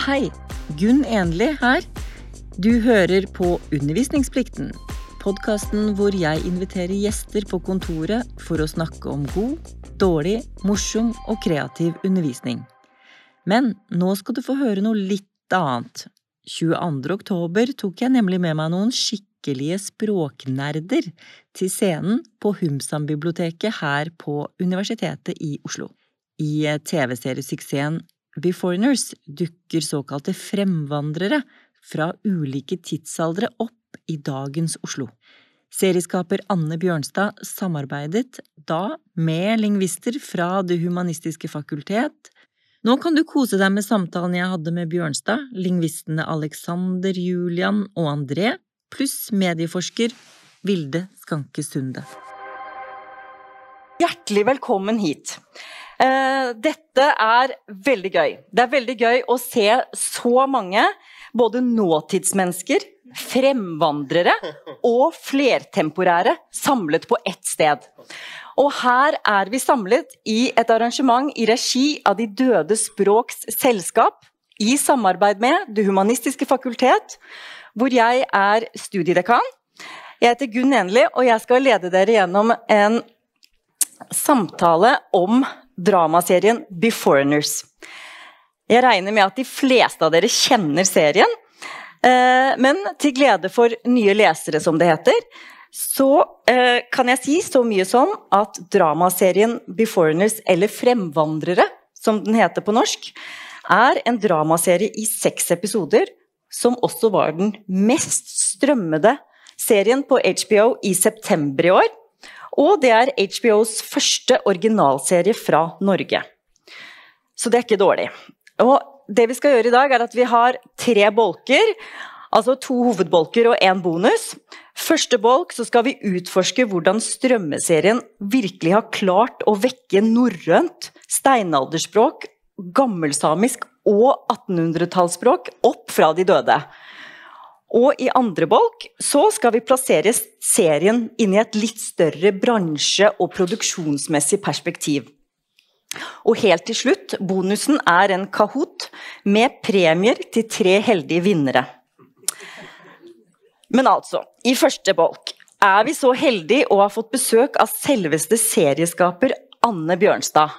Hei, Gunn Enli her. Du hører på Undervisningsplikten. Podkasten hvor jeg inviterer gjester på kontoret for å snakke om god, dårlig, morsom og kreativ undervisning. Men nå skal du få høre noe litt annet. 22. oktober tok jeg nemlig med meg noen skikkelige språknerder til scenen på Humsambiblioteket her på Universitetet i Oslo. I TV-seriesuksessen Beforeigners dukker såkalte fremvandrere fra ulike tidsaldre opp i dagens Oslo. Serieskaper Anne Bjørnstad samarbeidet da med lingvister fra Det humanistiske fakultet. Nå kan du kose deg med samtalen jeg hadde med Bjørnstad, lingvistene Alexander, Julian og André, pluss medieforsker Vilde Skanke Sunde. Hjertelig velkommen hit. Eh, dette er veldig gøy. Det er veldig gøy å se så mange, både nåtidsmennesker, fremvandrere og flertemporære, samlet på ett sted. Og her er vi samlet i et arrangement i regi av De døde språks selskap, i samarbeid med Det humanistiske fakultet, hvor jeg er studiedekan. Jeg heter Gunn Enli, og jeg skal lede dere gjennom en samtale om dramaserien Beforeigners. Jeg regner med at de fleste av dere kjenner serien. Eh, men til glede for nye lesere, som det heter, så eh, kan jeg si så mye som at dramaserien Beforeigners, eller Fremvandrere, som den heter på norsk, er en dramaserie i seks episoder, som også var den mest strømmede serien på HBO i september i år. Og det er HBOs første originalserie fra Norge. Så det er ikke dårlig. Og det vi skal gjøre i dag, er at vi har tre bolker. Altså to hovedbolker og én bonus. Første bolk så skal vi utforske hvordan strømmeserien virkelig har klart å vekke norrønt, steinalderspråk, gammelsamisk og 1800-tallsspråk opp fra de døde. Og i andre bolk så skal vi plassere serien inn i et litt større bransje- og produksjonsmessig perspektiv. Og helt til slutt, bonusen er en Kahoot med premier til tre heldige vinnere. Men altså, i første bolk er vi så heldige å ha fått besøk av selveste serieskaper Anne Bjørnstad.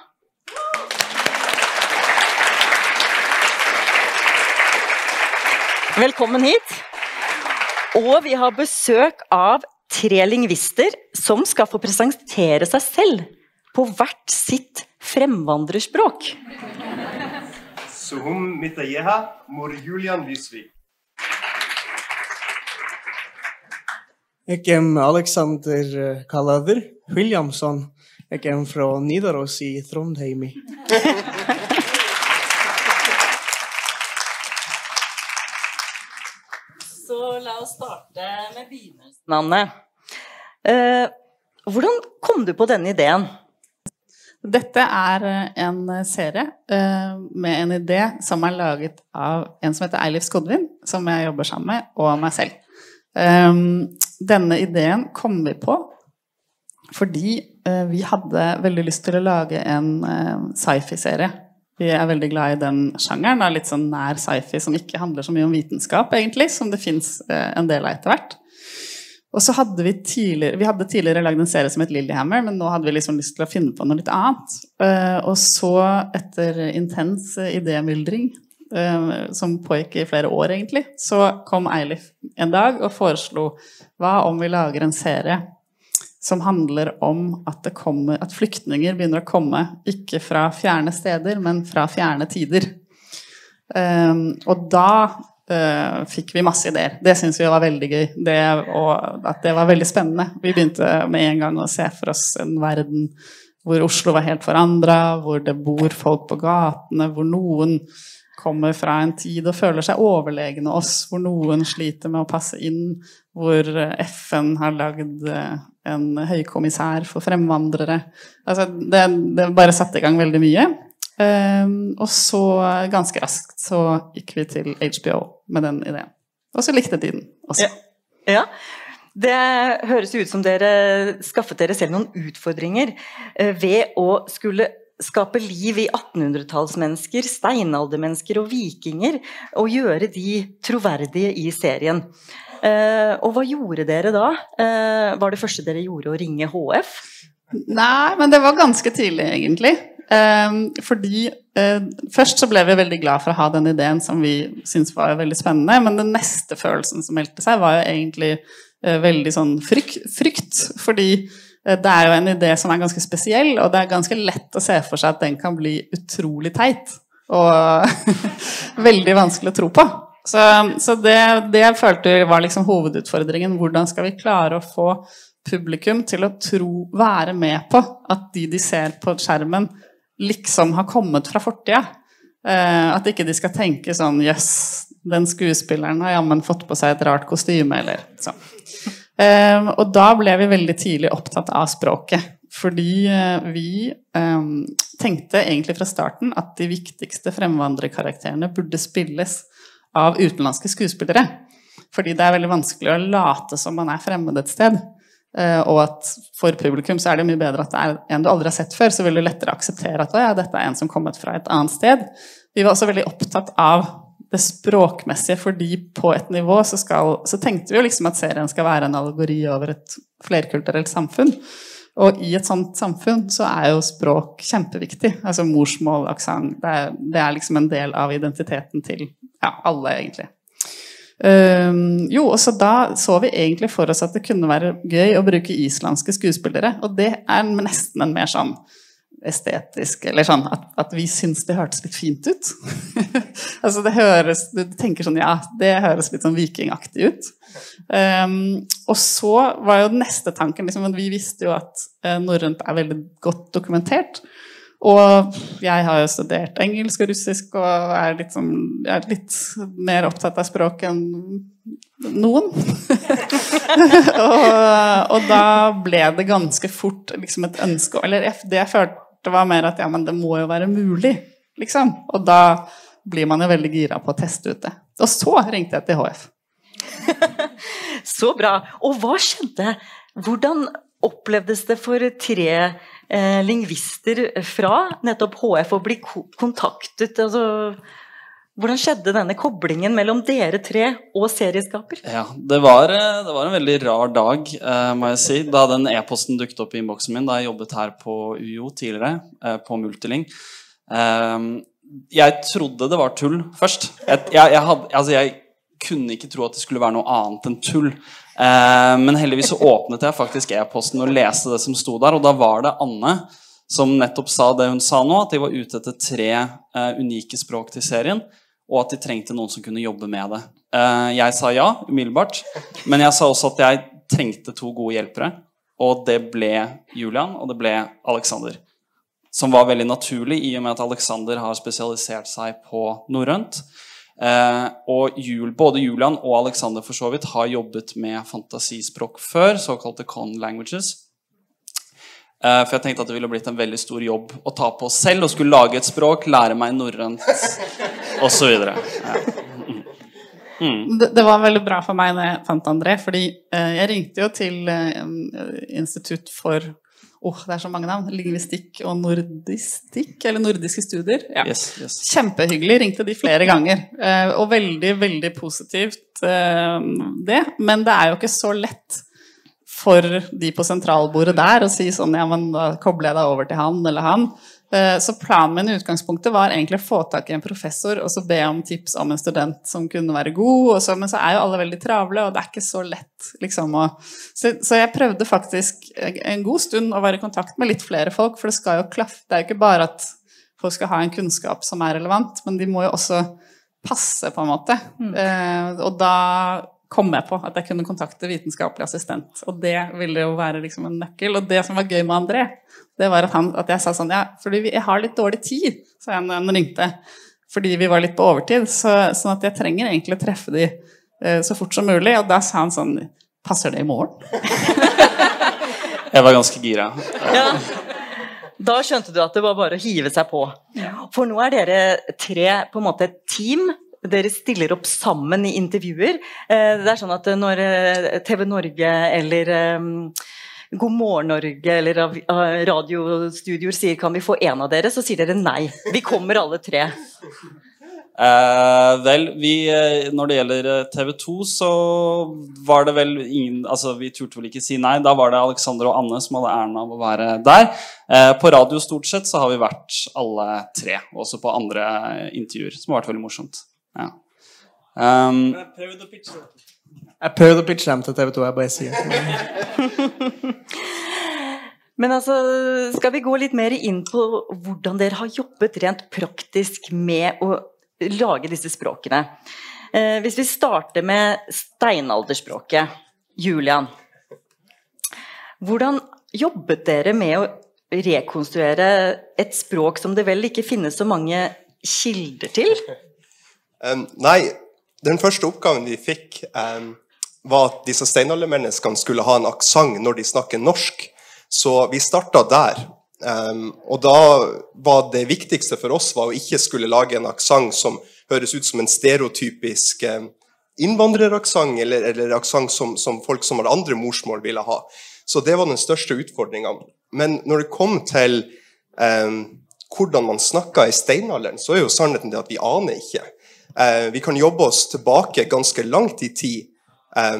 Velkommen hit. Og vi har besøk av tre lingvister som skal få presentere seg selv på hvert sitt fremvandrerspråk. Suhum mitayeha mor Julian Lysvik. Jeg er Alexander Kalader Kalaver Williamson. Jeg er fra Nidaros i Trondheim. Så la oss starte med begynnelsen, Anne. Eh, hvordan kom du på denne ideen? Dette er eh, en serie uh, med en idé som er laget av en som heter Eilif Skodvin, som jeg jobber sammen med, og meg selv. Um, denne ideen kom vi på fordi uh, vi hadde veldig lyst til å lage en sci-fi-serie. Vi er veldig glad i den sjangeren, litt sånn nær sci-fi som ikke handler så mye om vitenskap, egentlig, som det fins en del av etter hvert. Og så hadde vi tidligere Vi hadde tidligere lagd en serie som het Lillyhammer, men nå hadde vi liksom lyst til å finne på noe litt annet. Uh, og så, etter intens uh, idémyldring, som pågikk i flere år egentlig, så kom Eilif en dag og foreslo hva om vi lager en serie som handler om at, kommer, at flyktninger begynner å komme ikke fra fjerne steder, men fra fjerne tider. og da uh, fikk vi masse ideer. Det syns vi var veldig gøy. Det, og at det var veldig spennende. Vi begynte med en gang å se for oss en verden hvor Oslo var helt forandra, hvor det bor folk på gatene, hvor noen kommer fra en tid og føler seg overlegne oss, hvor noen sliter med å passe inn, hvor FN har lagd eh, en høykommissær for fremvandrere. Altså, det, det bare satte i gang veldig mye. Um, og så ganske raskt så gikk vi til HBO med den ideen. Og så likte de den også. Ja. ja. Det høres ut som dere skaffet dere selv noen utfordringer eh, ved å skulle skape liv i 1800-tallsmennesker, steinaldermennesker og vikinger, og gjøre de troverdige i serien. Eh, og hva gjorde dere da? Eh, var det første dere gjorde å ringe HF? Nei, men det var ganske tidlig, egentlig. Eh, fordi eh, først så ble vi veldig glad for å ha den ideen som vi syntes var veldig spennende, men den neste følelsen som meldte seg, var jo egentlig veldig sånn frykt, frykt fordi det er jo en idé som er ganske spesiell, og det er ganske lett å se for seg at den kan bli utrolig teit. Og veldig vanskelig å tro på. Så, så det, det jeg følte var liksom hovedutfordringen. Hvordan skal vi klare å få publikum til å tro, være med på at de de ser på skjermen, liksom har kommet fra fortida? Eh, at ikke de skal tenke sånn Jøss, yes, den skuespilleren har jammen fått på seg et rart kostyme, eller sånn. Eh, og da ble vi veldig tidlig opptatt av språket. Fordi eh, vi eh, tenkte egentlig fra starten at de viktigste fremvandrerkarakterene burde spilles av utenlandske skuespillere. Fordi det er veldig vanskelig å late som man er fremmed et sted. Uh, og at for publikum så er det mye bedre at det er en du aldri har sett før, så vil du lettere akseptere at ja, dette er en som kommet fra et annet sted. Vi var også veldig opptatt av det språkmessige, fordi på et nivå så, skal, så tenkte vi jo liksom at serien skal være en allegori over et flerkulturelt samfunn. Og i et sånt samfunn så er jo språk kjempeviktig. Altså morsmål, aksent. Det, det, er liksom en del av identiteten til ja, alle, egentlig. Um, jo, og så da så vi egentlig for oss at det kunne være gøy å bruke islandske skuespillere. Og det er nesten en mer sånn estetisk Eller sånn at, at vi syns det hørtes litt fint ut. altså det høres Du tenker sånn Ja, det høres litt sånn vikingaktig ut. Um, og så var jo neste tanken liksom, Vi visste jo at uh, norrønt er veldig godt dokumentert. Og jeg har jo studert engelsk og russisk og er litt, sånn, er litt mer opptatt av språk enn noen. og, og, da ble det ganske fort liksom et ønske Eller det jeg følte var mer at ja, men det må jo være mulig, liksom. Og da blir man jo veldig gira på å teste ut det. Og så ringte jeg til HF. så bra. Og hva skjedde? Hvordan opplevdes det for tre eh, lingvister fra nettopp HF og bli kontaktet? Altså, hvordan skjedde denne koblingen mellom dere tre og serieskaper? Ja, Det var, eh, det var en veldig rar dag, eh, må jeg si, da den e-posten dukket opp i innboksen min da jeg jobbet her på UiO tidligere, eh, på Multiling. Eh, jeg trodde det var tull først. Jeg, jeg, jeg, had, altså jeg kunne ikke tro at det skulle være noe annet enn tull. Eh, men heldigvis så åpnet jeg faktisk e-posten og leste det som sto der, og da var det Anne som nettopp sa det hun sa nå, at de var ute etter tre eh, unike språk til serien, og at de trengte noen som kunne jobbe med det. Eh, jeg sa ja, umiddelbart, men jeg sa også at jeg trengte to gode hjelpere, og det ble Julian, og det ble Alexander. Som var veldig naturlig i og med at Alexander har spesialisert seg på norrønt. Eh, og Jul, både Julian og Alexander for så vidt har jobbet med fantasispråk før, såkalte con languages. Eh, for jeg tenkte at det ville blitt en veldig stor jobb å ta på selv og skulle lage et språk, lære meg norrønt osv. Ja. Mm. Det, det, var veldig bra for meg når jeg fant André, fordi eh, jeg ringte jo til Institutt for oh, det er så mange navn. Lingvistikk og nordistikk, eller nordiske studier. Ja. Yes, yes. Kjempehyggelig. Ringte de flere ganger. Eh, og veldig, veldig positivt, eh, det. Men det er jo ikke så lett for de på sentralbordet der å si sånn Ja, men da kobler jeg deg over til han eller han. Eh, så planen min i utgangspunktet var egentlig å få tak i en professor og så be om tips om en student som kunne være god. Så, men så er jo alle veldig travle, og det er ikke så lett. Liksom, å, så, så, jeg prøvde faktisk en god stund å være i kontakt med litt flere folk, for det skal jo klaffe. Det er jo ikke bare at folk skal ha en kunnskap som er relevant, men de må jo også passe, på en måte. Mm. Eh, og da kom jeg på at jeg kunne kontakte vitenskapelig assistent. Og det ville jo være liksom en nøkkel. Og det som var gøy med André, det var at, han, at jeg sa sånn Ja, fordi jeg har litt dårlig tid, sa jeg når han ringte. Fordi vi var litt på overtid. Så, sånn at jeg trenger egentlig å treffe de eh, så fort som mulig. Og da sa han sånn Passer det i morgen? jeg var ganske gira. Ja. Da skjønte du at det var bare å hive seg på. For nå er dere tre på en måte et team dere stiller opp sammen i intervjuer. Eh, det er sånn at når eh, TV Norge eller God morgen Norge eller radiostudioer sier kan vi få en av dere, så sier dere nei. Vi kommer alle tre. Eh, vel, vi, eh, når det gjelder TV 2, så var det vel ingen Altså, vi turte vel ikke si nei. Da var det Alexander og Anne som hadde æren av å være der. Eh, på radio stort sett så har vi vært alle tre, også på andre intervjuer, som har vært veldig morsomt. Ja. Um, Jeg prøvde å pitche dem til TV 2, jeg bare sier. Men altså, skal vi gå litt mer inn på hvordan dere har jobbet rent praktisk med å lage disse språkene? Eh, hvis vi starter med steinalderspråket. Julian. Hvordan jobbet dere med å rekonstruere et språk som det vel ikke finnes så mange kilder til? Um, nei, den første oppgaven vi fikk, um, var at disse steinaldermenneskene skulle ha en aksent når de snakker norsk. Så vi starta der. Um, og da var det viktigste for oss var å ikke skulle lage en aksent som høres ut som en stereotypisk um, innvandreraksent, eller, eller aksent som, som folk som har andre morsmål, ville ha. Så det var den største utfordringa. Men når det kom til um, hvordan man snakka i steinalderen, så er jo sannheten det at vi aner ikke. Eh, vi kan jobbe oss tilbake ganske langt i tid eh,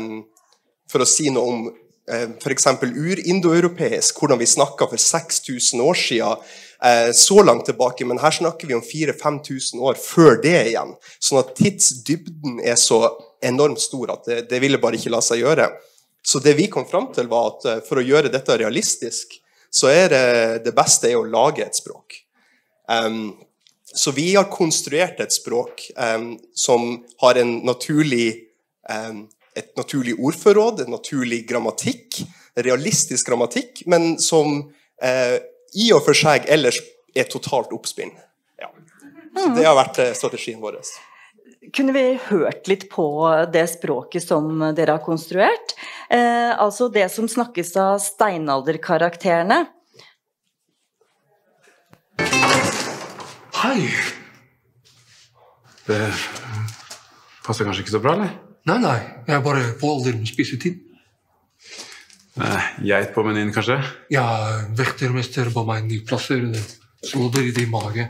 for å si noe om eh, f.eks. urindoeuropeisk, hvordan vi snakka for 6000 år siden. Eh, så langt tilbake, men her snakker vi om 4000-5000 år før det igjen. Sånn at tidsdybden er så enormt stor at det, det ville bare ikke la seg gjøre. Så det vi kom fram til, var at eh, for å gjøre dette realistisk, så er det, det beste er å lage et språk. Em, så vi har konstruert et språk um, som har naturlig, um, et naturlig ordforråd, en naturlig grammatikk, realistisk grammatikk, men som uh, i og for seg ellers er totalt oppspinn. Ja. Det har vært eh, strategien vår. Kunne vi hørt litt på det språket som dere har konstruert? Eh, altså det som snakkes av steinalderkarakterene. Hei! Det passer kanskje ikke så bra, eller? Nei, nei. Jeg er bare på alder med spisetid. Geit på menyen, kanskje? Ja, vektermester ba meg ni plasser. Slåder i det i mage.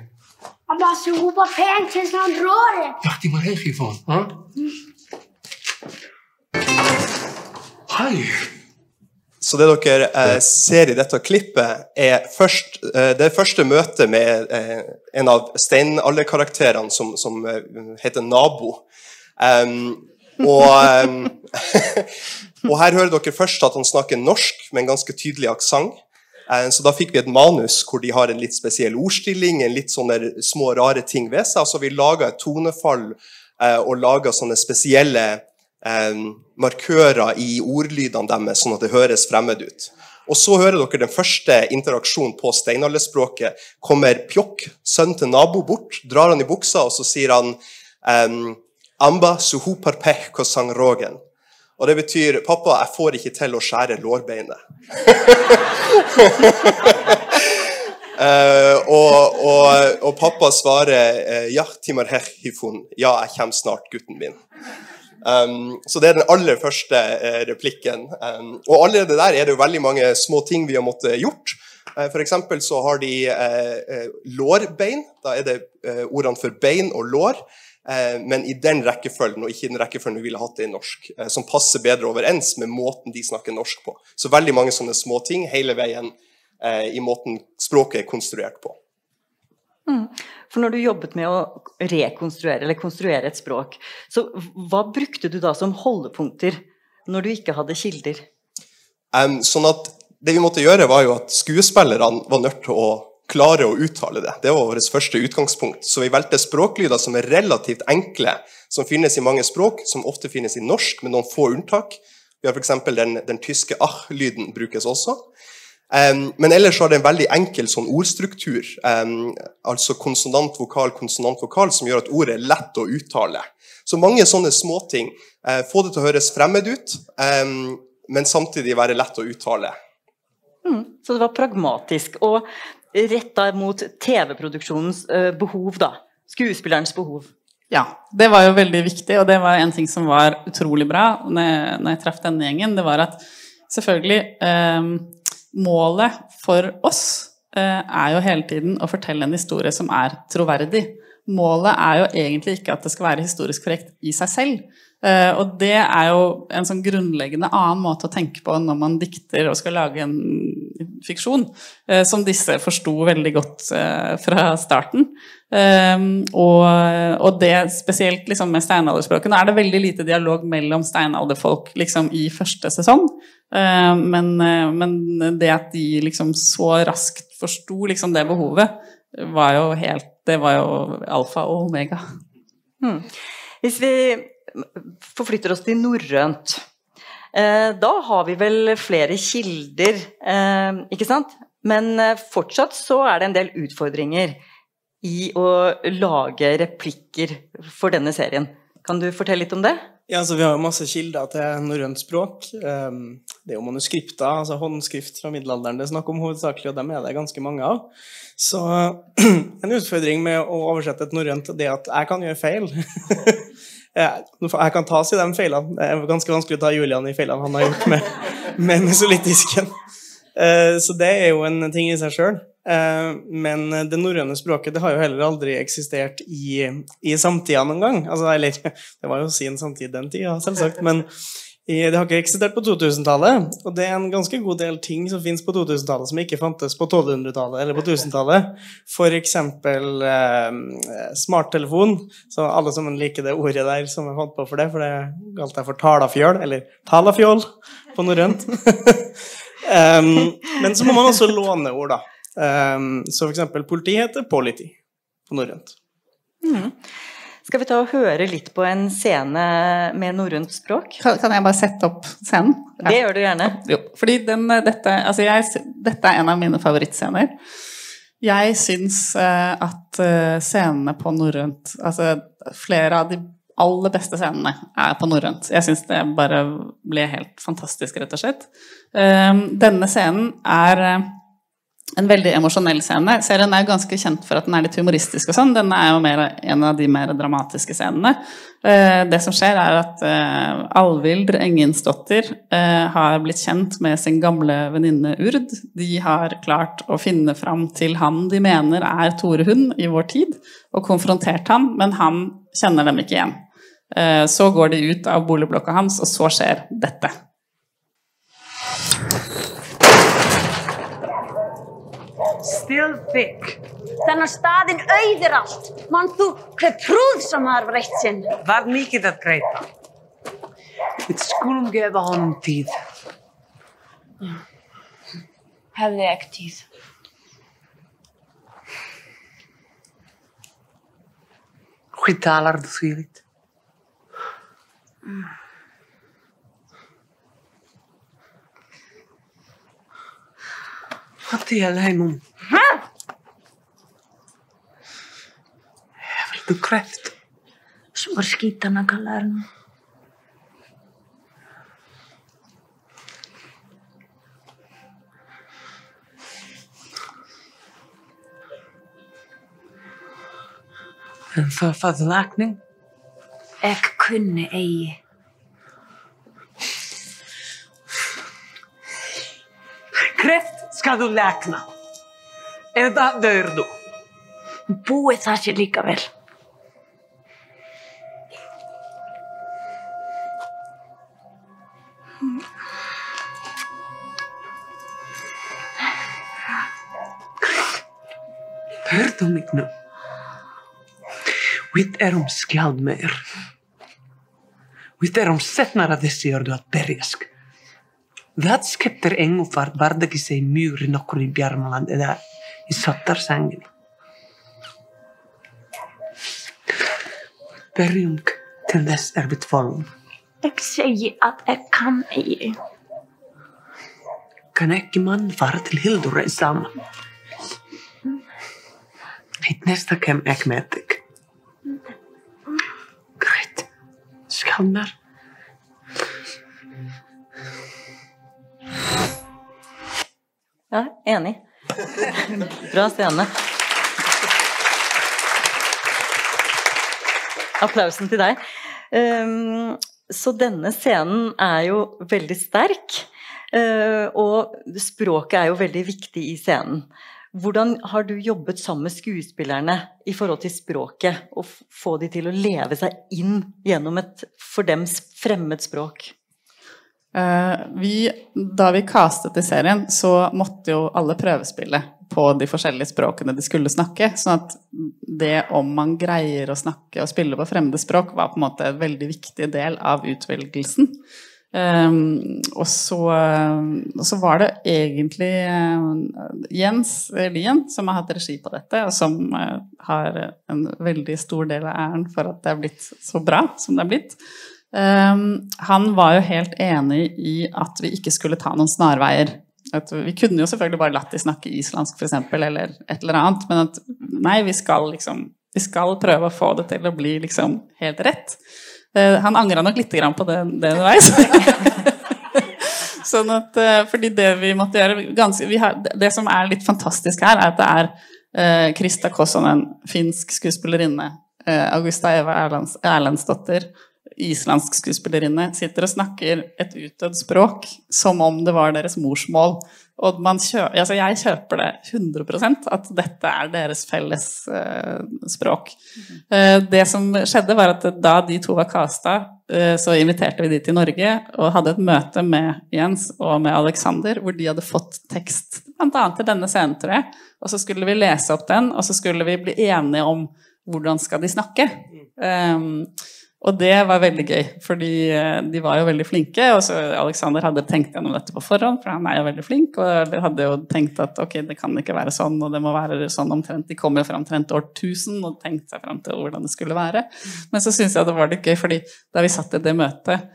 Han bare roper pent til han drar det. Ja, de må reagere, faen. Hæ? Hei! Så det dere eh, ser i dette klippet, er først, eh, det første møtet med eh, en av steinalderkarakterene som, som eh, heter Nabo. Um, og, um, og her hører dere først at han snakker norsk med en ganske tydelig aksent. Eh, Så da fikk vi et manus hvor de har en litt spesiell ordstilling, en litt sånne små rare ting ved seg. Altså vi laga et tonefall eh, og laga sånne spesielle eh, markører i ordlydene deres, sånn at det høres fremmed ut. Og så hører dere den første interaksjonen på steinalderspråket. Kommer Pjokk, sønnen til nabo, bort, drar han i buksa, og så sier han em, Amba suhu parpeh kosang rogen. Og det betyr 'pappa, jeg får ikke til å skjære lårbeinet'. uh, og, og, og pappa svarer eh, 'ja, timar hifun'. Ja, jeg kommer snart, gutten min. Um, så det er den aller første uh, replikken. Um, og allerede der er det jo veldig mange små ting vi har måttet gjort. Uh, for eksempel så har de uh, eh, lårbein. Da er det eh, ordene for bein og lår. eh, men i den rekkefølgen, og ikke i den rekkefølgen vi ville hatt det i norsk. eh, som passer bedre overens med måten de snakker norsk på. Så veldig mange sånne små ting hele veien eh, i måten språket er konstruert på. For når du jobbet med å rekonstruere eller konstruere et språk, så hva brukte du da som holdepunkter når du ikke hadde kilder? Um, sånn at det vi måtte gjøre, var jo at skuespillerne var nødt til å klare å uttale det. Det var vårt første utgangspunkt. Så vi valgte språklyder som er relativt enkle, som finnes i mange språk, som ofte finnes i norsk, med noen få unntak. Vi har f.eks. Den, den tyske ach-lyden brukes også. Men ellers har det en veldig enkel sånn ordstruktur, altså konsonant, vokal, konsonant, vokal, som gjør at ordet er lett å uttale. Så mange sånne småting. Eh, få det til å høres fremmed ut, men samtidig være lett å uttale. Så det var pragmatisk og retta mot TV-produksjonens eh, behov, da. Skuespillerens behov. Ja, det var jo veldig viktig, og det var en ting som var utrolig bra når jeg, når jeg traff denne gjengen. Det var at selvfølgelig eh, Målet for oss eh, er jo hele tiden å fortelle en historie som er troverdig. Målet er jo egentlig ikke at det skal være historisk korrekt i seg selv. Uh, og det er jo en sånn grunnleggende annen måte å tenke på når man dikter og skal lage en fiksjon, uh, som disse forsto veldig godt fra starten. Og, og, det spesielt liksom, med steinalderspråket Nå er det veldig lite dialog mellom steinalderfolk liksom, i første sesong, men, men, det at de liksom så raskt forsto liksom, det behovet, var jo helt Det var jo alfa og omega. Hmm. Hvis vi forflytter oss til norrønt. Eh, da har vi vel flere kilder, eh, ikke sant? Men eh, fortsatt så er det en del utfordringer i å lage replikker for denne serien. Kan du fortelle litt om det? Ja, altså Vi har jo masse kilder til norrønt språk. Det er jo manuskripter, altså håndskrift fra middelalderen det er snakk om hovedsakelig, og dem er det ganske mange av. Så en utfordring med å oversette et norrønt er at jeg kan gjøre feil. Jeg kan ta seg de feilene. Det er ganske vanskelig å ta Julian i feilene han har gjort med, med mesolittisken. Eh, så det er jo en ting i seg sjøl. Eh, men det norrøne språket det har jo heller aldri eksistert i, i samtida noen gang. Altså, eller, det var jo sin samtid den tida, selvsagt. Men det har ikke eksistert på 2000-tallet, og det er en ganske god del ting som fins på 2000-tallet som ikke fantes på 1200-tallet eller på 1000-tallet. For eksempel eh, smarttelefon. Så alle som liker det ordet der som jeg fant på for det, for det kalte jeg for talafjøl, eller talafjål på norrønt. um, men så må man også låne ord, da. Um, så eksempel politi heter politi på norrønt. Mm. Skal vi ta og høre litt på en scene med norrønt språk? Kan, kan, jeg bare sette opp scenen? Ja. Det gjør du gjerne. Jo, fordi den, dette, altså jeg, dette er en av mine favorittscener. Jeg syns uh, at uh, scenene på norrønt Altså flere av de aller beste scenene er på norrønt. Jeg syns det bare ble helt fantastisk, rett og slett. Uh, denne scenen er en veldig emosjonell scene. Serien er ganske kjent for at den er litt humoristisk. og sånn. Denne er jo mer, en av de mer dramatiske scenene. Eh, det som skjer, er at eh, Alvild Enginsdottir eh, har blitt kjent med sin gamle venninne Urd. De har klart å finne fram til han de mener er Tore Hund i vår tid, og konfrontert han, men han kjenner dem ikke igjen. Så går de ut av boligblokka hans, og så skjer dette. still thick. Þannig að staðin auðir allt. Mann þú hver prúð sem það er vreitt sinn. Var mikið að greita. Við skulum gefa honum tíð. Hefði ekki tíð. Hví talar þú því þitt? Hvað til ég hef heim um? Hefðu kreft. Svo var skítan að kalla hérna. En það fæði lækning? Ekk kunni eigi. Kreft skal þú lækna. Eða dör þú. Búið það sér líka vel. Hörðu mig nú. Við erum skjaldmeir. Við erum setnar að þessi orðu að berjask. Það skiptir engufart varð ekki seg mjúri nokkur í Bjarmaland eða í Sottarsangin. Berjum til dess er vi tvolum. Jeg sier at jeg kan eigi. Kan ikke mann fara til Hildur einn saman? Hitt næsta kem ekki med þig. Greit. Skalmar. Ja, enig. Bra scene. Applausen til deg. Um, så denne scenen er jo veldig sterk. Eh, og språket er jo veldig viktig i scenen. Hvordan har du jobbet sammen med skuespillerne i forhold til språket, og få de til å leve seg inn gjennom et for dem fremmed språk? Eh, vi, da vi castet i serien, så måtte jo alle prøvespille på de forskjellige språkene de skulle snakke. Sånn at det om man greier å snakke og spille på fremmede språk, var på en måte en veldig viktig del av utvelgelsen. Um, og, så, og så var det egentlig eh, Jens Lien som har hatt regi på dette, og som eh, har en veldig stor del av æren for at det er blitt så bra som det er blitt. Um, han var jo helt enig i at vi ikke skulle ta noen snarveier. At vi kunne jo selvfølgelig bare latt de snakke islandsk, f.eks., eller et eller annet, men at nei, vi skal liksom Vi skal prøve å få det til å bli liksom helt rett. Eh, han angra nok litt grann på det, det underveis. sånn at, eh, fordi det vi måtte gjøre ganske, vi har, det- som er litt fantastisk her, er at det er eh, Krista Kossonen, finsk skuespillerinne, eh, Augusta Eva Erlands, Erlendsdotter, islandsk skuespillerinne, sitter og snakker et utdødd språk som om det var deres morsmål. Og man kjø, altså jeg kjøper det 100% at dette er deres felles uh, språk. Eh, det som skjedde, var at da de to var casta, uh, så inviterte vi de til Norge og hadde et møte med Jens og med Alexander, hvor de hadde fått tekst bl.a. til denne scenen, tror jeg. Og så skulle vi lese opp den, og så skulle vi bli enige om hvordan skal de snakke. Um, og det var veldig gøy, fordi eh, de var jo veldig flinke. Og så Alexander hadde tenkt gjennom dette på forhånd, for han er jo veldig flink. Og de hadde jo tenkt at ok, det kan ikke være sånn, og det må være sånn omtrent. De kom jo fra omtrent år 1000 og tenkte seg fram til hvordan det skulle være. Men så syns jeg det var litt gøy, fordi da vi satt i det møtet,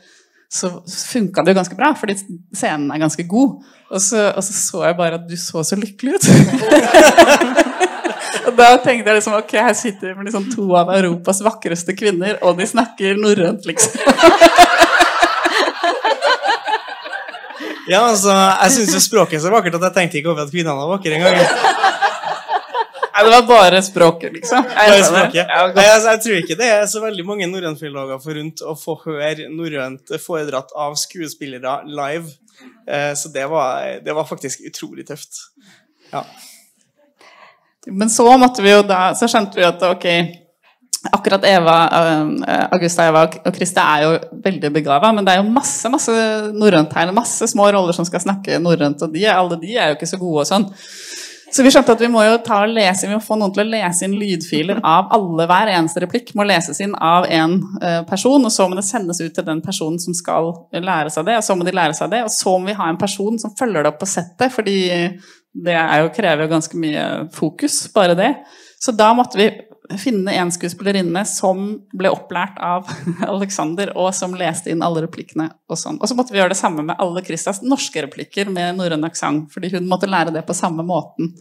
så funka det jo ganske bra, fordi scenen er ganske god. Og så, og så så jeg bare at du så så lykkelig ut. Da tenkte jeg liksom ok, her sitter vi med liksom to av Europas vakreste kvinner, og de snakker norrønt, liksom. Ja, altså, jeg syns jo språket er så vakkert at jeg tenkte ikke over at kvinnene var vakre engang. Nei, det var bare språket, liksom. Bare språket. Ja, Nei, altså, jeg tror ikke det er så veldig mange norrønfilologer forunt å få høre norrønt foredratt av skuespillere live. Eh, Så det var, det var faktisk utrolig tøft. Ja. Men så måtte vi jo da Så skjønte vi at ok, akkurat Eva, eh, Augusta Eva og Krista er jo veldig begava, men det er jo masse masse norrønt her. Masse små roller som skal snakke norrønt, og de, alle de er jo ikke så gode og sånn. Så vi skjønte at vi må jo ta og lese, vi må få noen til å lese inn lydfiler av alle. Hver eneste replikk må leses inn av en eh, person, og så må det sendes ut til den personen som skal lære seg det, og så må de lære seg det, og så må vi ha en person som følger det opp på settet, fordi det er jo, krever jo ganske mye fokus, bare det. Så da måtte vi finne en skuespillerinne som ble opplært av Alexander, og som leste inn alle replikkene. Og sånn. Og så måtte vi gjøre det samme med alle Christas norske replikker med norrøn aksent, fordi hun måtte lære det på samme måten.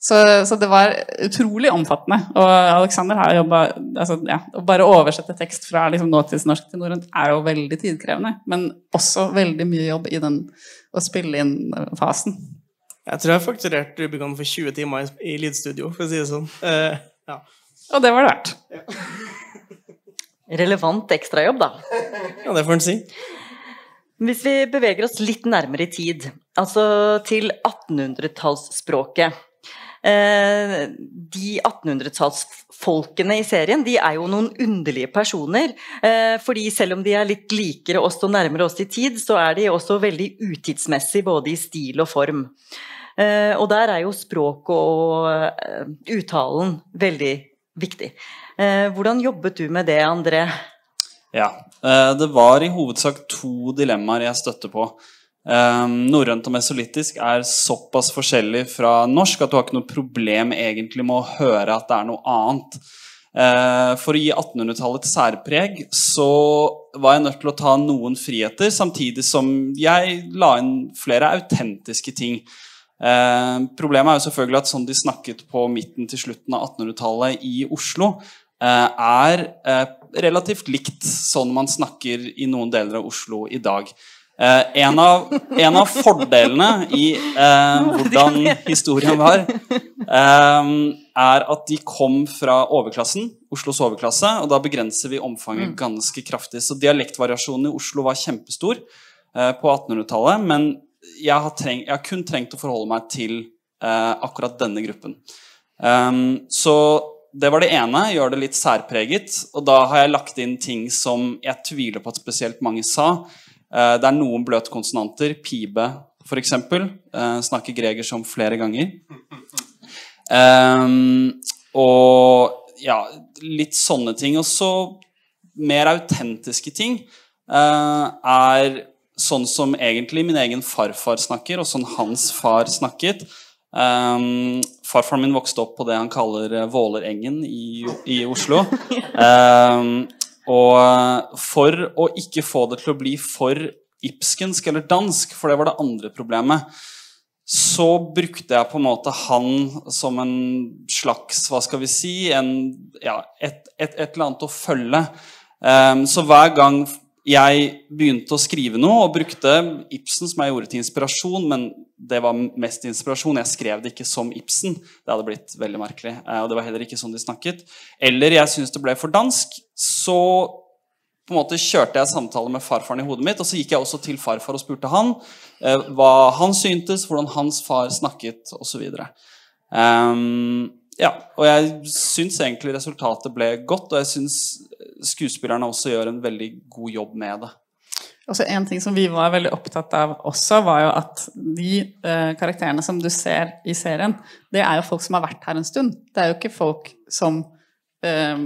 Så, så det var utrolig omfattende. Og Alexander har jobba altså, ja, Å bare oversette tekst fra liksom, nåtidsnorsk til norrønt er jo veldig tidkrevende, men også veldig mye jobb i den å spille inn-fasen. Jeg tror jeg fakturerte Rubicon for 20 timer i- i lydstudio, for å si det sånn. Uh, ja. Og det var det verdt. Relevant ekstrajobb, da. ja, det får en si. Hvis vi beveger oss litt nærmere i tid, altså til 1800-tallsspråket eh, De 1800-tallsfolkene i serien de er jo noen underlige personer. Eh, fordi selv om de er litt likere oss og nærmere oss i tid, så er de også veldig utidsmessige både i stil og form. Eh, og der er jo språket og eh, uttalen veldig viktig. Eh, hvordan jobbet du med det, André? Ja. Det var i hovedsak to dilemmaer jeg støtte på. Norrønt og mesolittisk er såpass forskjellig fra norsk at du har ikke noe problem egentlig med å høre at det er noe annet. For å gi 1800-tallet særpreg så var jeg nødt til å ta noen friheter, samtidig som jeg la inn flere autentiske ting. Eh, problemet er jo selvfølgelig at sånn de snakket på midten til slutten av 1800-tallet i Oslo, eh, er eh, relativt likt sånn man snakker i noen deler av Oslo i dag. Eh, en, av, en av fordelene i eh, hvordan historien var, er at de kom fra overklassen, Oslos overklasse, og da begrenser vi omfanget ganske kraftig. Så dialektvariasjonen i Oslo var kjempestor eh, på 1800-tallet, men jeg har, treng, jeg har kun trengt å forholde meg til eh, akkurat denne gruppen. Um, så det var det ene. Gjør det litt særpreget. Og da har jeg lagt inn ting som jeg tviler på at spesielt mange sa. Uh, det er noen bløtkonsonanter. Pibe, f.eks. Uh, snakker Gregers om flere ganger. Um, og ja, litt sånne ting. Og så mer autentiske ting uh, er sånn som egentlig min egen farfar snakker, og sånn hans far snakket. Um, farfaren min vokste opp på det han kaller uh, Vålerengen i, i Oslo. Um, og for å ikke få det til å bli for ibskensk eller dansk, for det var det andre problemet, så brukte jeg på en måte han som en slags Hva skal vi si en, ja, et, et, et, eller annet å følge. Um, så hver gang jeg begynte å skrive noe og brukte Ibsen, som jeg gjorde til inspirasjon, men det var mest inspirasjon. Jeg skrev det ikke som Ibsen. Det hadde blitt veldig merkelig. Eh, og det var heller ikke sånn de snakket. Eller jeg syntes det ble for dansk. Så på en måte kjørte jeg samtale med farfaren i hodet mitt, og så gikk jeg også til farfar og spurte han eh, hva han syntes, hvordan hans far snakket, osv. Um, ehm, ja, og jeg syns egentlig resultatet ble godt, og jeg syns skuespillerne også gjør en veldig god jobb med det. Også en ting som vi var veldig opptatt av også, var jo at de eh, karakterene som du ser i serien, det er jo folk som har vært her en stund. Det er jo ikke folk som eh,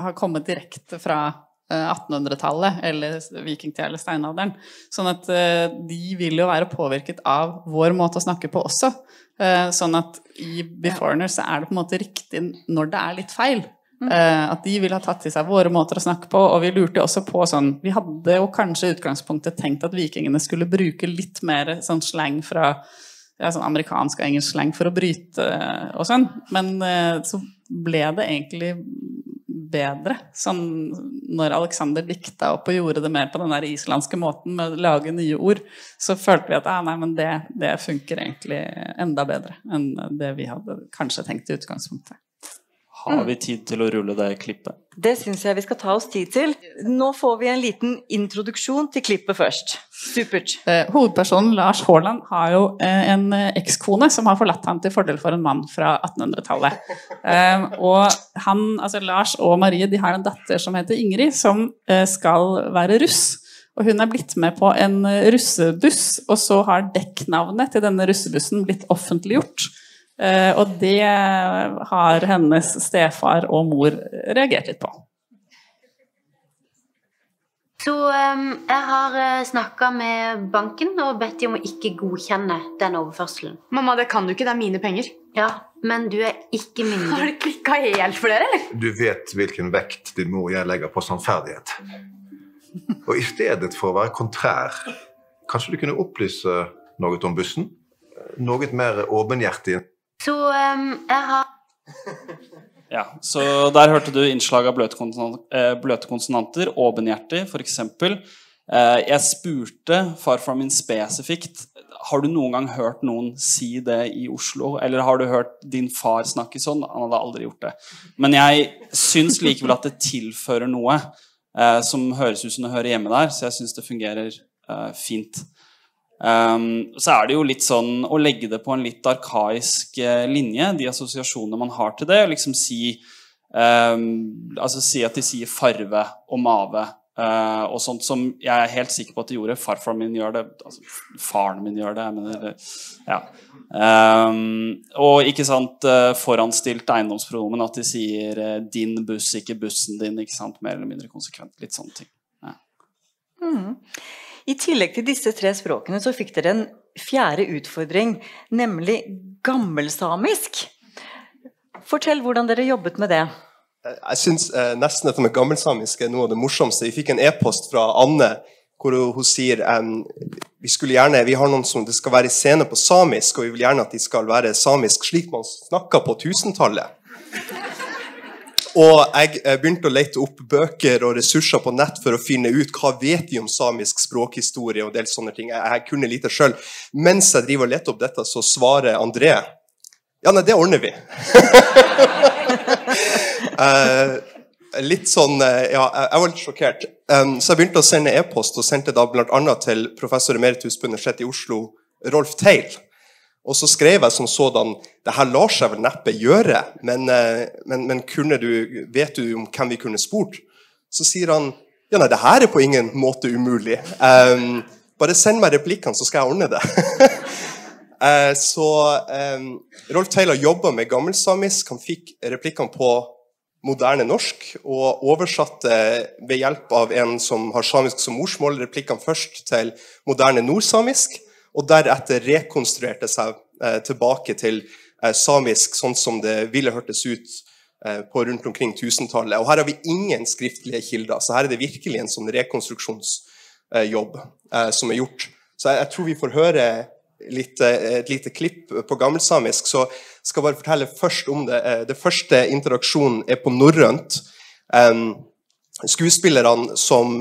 har kommet direkte fra 1800-tallet eh, eller vikingtida eller steinalderen. Sånn at eh, de vil jo være påvirket av vår måte å snakke på også. Eh, sånn at i Beforeigners så er det på en måte riktig når det er litt feil. Mm. At de ville ha tatt til seg våre måter å snakke på. Og vi lurte også på sånn Vi hadde jo kanskje i utgangspunktet tenkt at vikingene skulle bruke litt mer sånn slang fra ja, sånn amerikansk og engelsk slang for å bryte og sånn. Men så ble det egentlig bedre. Sånn når Alexander dikta opp og gjorde det mer på den der islandske måten med å lage nye ord, så følte vi at ah, nei, men det, det funker egentlig enda bedre enn det vi hadde kanskje tenkt i utgangspunktet. Har vi tid til å rulle det klippet? Det syns jeg vi skal ta oss tid til. Nå får vi en liten introduksjon til klippet først. Supert. Eh, hovedpersonen Lars Haaland har jo eh, en eh, ekskone som har forlatt ham til fordel for en mann fra 1800-tallet. Eh, og han, altså Lars og Marie de har en datter som heter Ingrid, som eh, skal være russ. Og hun er blitt med på en russebuss, og så har dekknavnet til denne russebussen blitt offentliggjort. Eh, og det har hennes stefar og mor reagert litt på. Så um, jeg har uh, snakka med banken og bedt dem om å ikke godkjenne den overførselen. Mamma, det kan du ikke. Det er mine penger. Ja, men du er ikke myndig. Har det klikka helt for dere, eller? Du vet hvilken vekt din mor og jeg legger på sannferdighet. Og i stedet for å være kontrær, kanskje du kunne opplyse noe om bussen? Noe mer åpenhjertig? Så um, jeg har Ja, så der hørte du innslag av bløte, eh, konsonanter åbenhjertig, f.eks. Eh, jeg spurte farfar min spesifikt har du noen gang hørt noen si det i Oslo, eller har du hørt din far snakke sånn. Han hadde aldri gjort det. Men jeg syns likevel at det tilfører noe eh, som høres ut som det hører hjemme der, så jeg syns det fungerer fint. Um, så er det jo litt sånn å legge det på en litt arkaisk uh, linje, de assosiasjonene man har til det. og liksom si um, altså si at de sier farve og mave uh, og sånt som jeg er helt sikker på at de gjorde. Farfaren min gjør det, altså, faren min gjør det. Mener, ja. um, og ikke sant, uh, foranstilt eiendomspronomen, at de sier 'din buss', ikke 'bussen din'. ikke sant, Mer eller mindre konsekvent. Litt sånne ting. Ja. Mm. I tillegg til disse tre språkene så fikk dere en fjerde utfordring, nemlig gammelsamisk. Fortell hvordan dere jobbet med det. Jeg syns eh, nesten dette med gammelsamisk er noe av det morsomste. Vi fikk en e-post fra Anne hvor hun sier um, vi gjerne, vi har noen som det skal være scene på samisk, og vi vil gjerne at de skal være samisk slik man snakka på 1000-tallet. Og jeg eh, begynte å lete opp bøker og ressurser på nett for å finne ut hva vet vi om samisk språkhistorie. og del sånne ting. Jeg, jeg kunne lite sjøl. Mens jeg driver og leter opp dette, så svarer André ja, nei, det ordner vi. uh, litt sånn eh, Ja, jeg var litt sjokkert. Um, så jeg begynte å sende e-post, og sendte da bl.a. til professor emeritus på Universitetet i Oslo, Rolf Theil. Og så skrev jeg som sådan det her lar seg vel neppe gjøre, men, eh, men, men du, vet du om hvem vi kunne spurt? Så sier han ja, nei, det her er på ingen måte umulig. Um, bare send meg replikkene, så skal jeg ordne det. uh, så um, Rolf Taylor jobba med gammelsamisk. Han fikk replikkene på moderne norsk og oversatte ved hjelp av en som har samisk som morsmål, replikkene først til moderne nordsamisk, og deretter rekonstruerte seg eh, tilbake til eh, samisk sånn som det ville hørtes ut eh, på rundt omkring 1000-tallet. Og her har vi ingen skriftlige kilder, så her er det virkelig en sånn rekonstruksjonsjobb som er gjort. Så jeg, tror vi får høre litt, et lite klipp på gammelsamisk, så skal bare fortelle først om det. Det første interaksjonen er på norrønt. Skuespillerne som,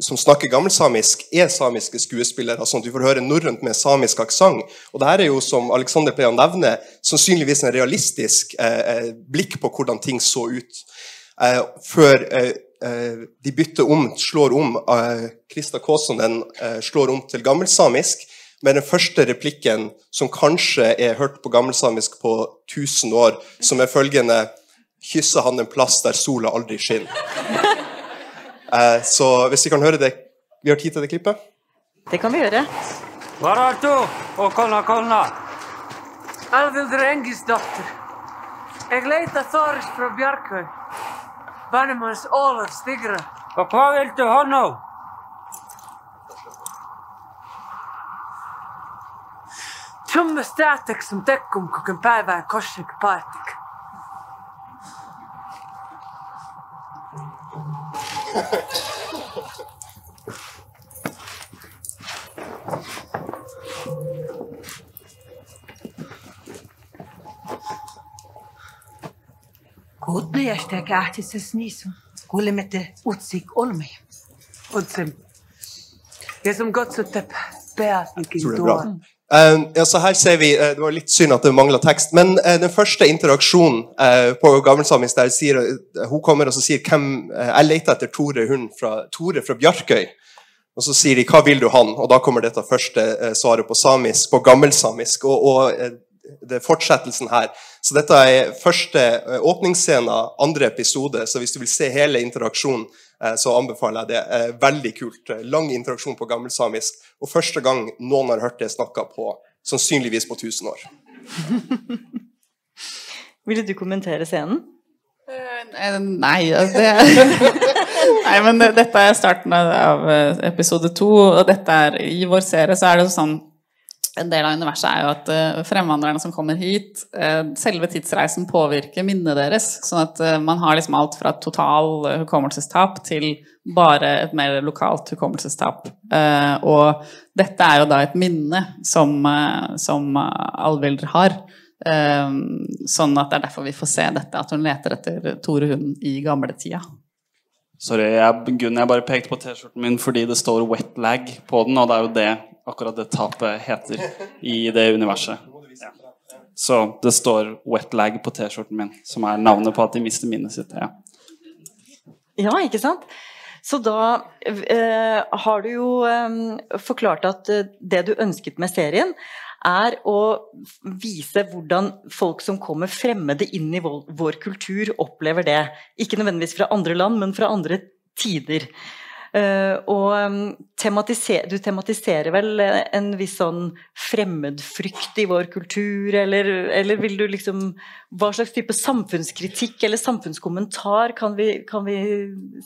som snakker gammelsamisk, er samiske skuespillere, sånn at du får høre norrønt med samisk aksent. Og det her er jo, som Alexander pleier å nevne, sannsynligvis en realistisk eh, eh, blikk på hvordan ting så ut. Eh, før eh, eh, de bytter om, slår om Krista Kåsonen eh, slår om til gammelsamisk med den første replikken som kanskje er hørt på gammelsamisk på 1000 år, som er følgende Kysser han en plass der sola aldri skinner. Eh, så hvis vi kan høre det Vi har tid til det klippet? Det kan vi gjøre. Varatu og kona kona. Alvildur Engisdóttir. Jeg leita Þóris frá Bjarkøy. Bannum hans Ólaf Stigra. Og hvað viltu honum? Tjumme statek som dekkum kukken päivää koshik paatik. Kuutnajasta kähtisessä niissä. Kuulemme utsik olme. Utsim. Ja som godsutte peatinkin Tror det er bra. Eh, ja, så her ser vi, eh, Det var litt synd at det mangla tekst, men eh, den første interaksjonen på gammelsamisk der sier hun kommer og så sier hvem, jeg leter etter Tore, hun fra, Tore fra Bjarkøy. Og så sier de 'hva vil du han?' Og da kommer dette første svaret på samisk, på gammelsamisk. Og, og det er fortsettelsen her. Så dette er første åpningsscene, andre episode. Så hvis du vil se hele interaksjonen, så anbefaler jeg det. Veldig kult. Lang interaksjon på gammelsamisk. Og første gang noen har hørt det snakka på sannsynligvis på 1000 år. Ville du kommentere scenen? Eh, Nei, altså det Nei, men det- dette er starten av av, eh, episode to, og dette er I vår serie så er det sånn En del av universet er jo at eh, fremvandrerne som kommer hit, eh, selve tidsreisen påvirker minnet deres. Sånn at eh, man har liksom alt fra total hukommelsestap til bare et mer lokalt hukommelsestap. Og dette er jo da et minne som, som Alvilder har. Sånn at det er derfor vi får se dette, at hun leter etter Tore Hund i gamletida. Sorry, jeg, Gunn, jeg bare pekte på T-skjorten min fordi det står 'wet lag' på den, og det er jo det akkurat det tapet heter i det universet. Ja. Så det står 'wet lag' på T-skjorten min, som er navnet på at de mister minnet sitt. Ja. Ja, ikke sant? Så da eh, har du jo eh, forklart at eh, det du ønsket med serien, er å vise hvordan folk som kommer fremmede inn i vår, kultur, opplever det. Ikke nødvendigvis fra andre land, men fra andre tider. Eh, og um, tematiser, du tematiserer vel eh, en viss sånn fremmedfrykt i vår kultur, eller, eller vil du liksom Hva slags type samfunnskritikk eller samfunnskommentar kan vi, kan vi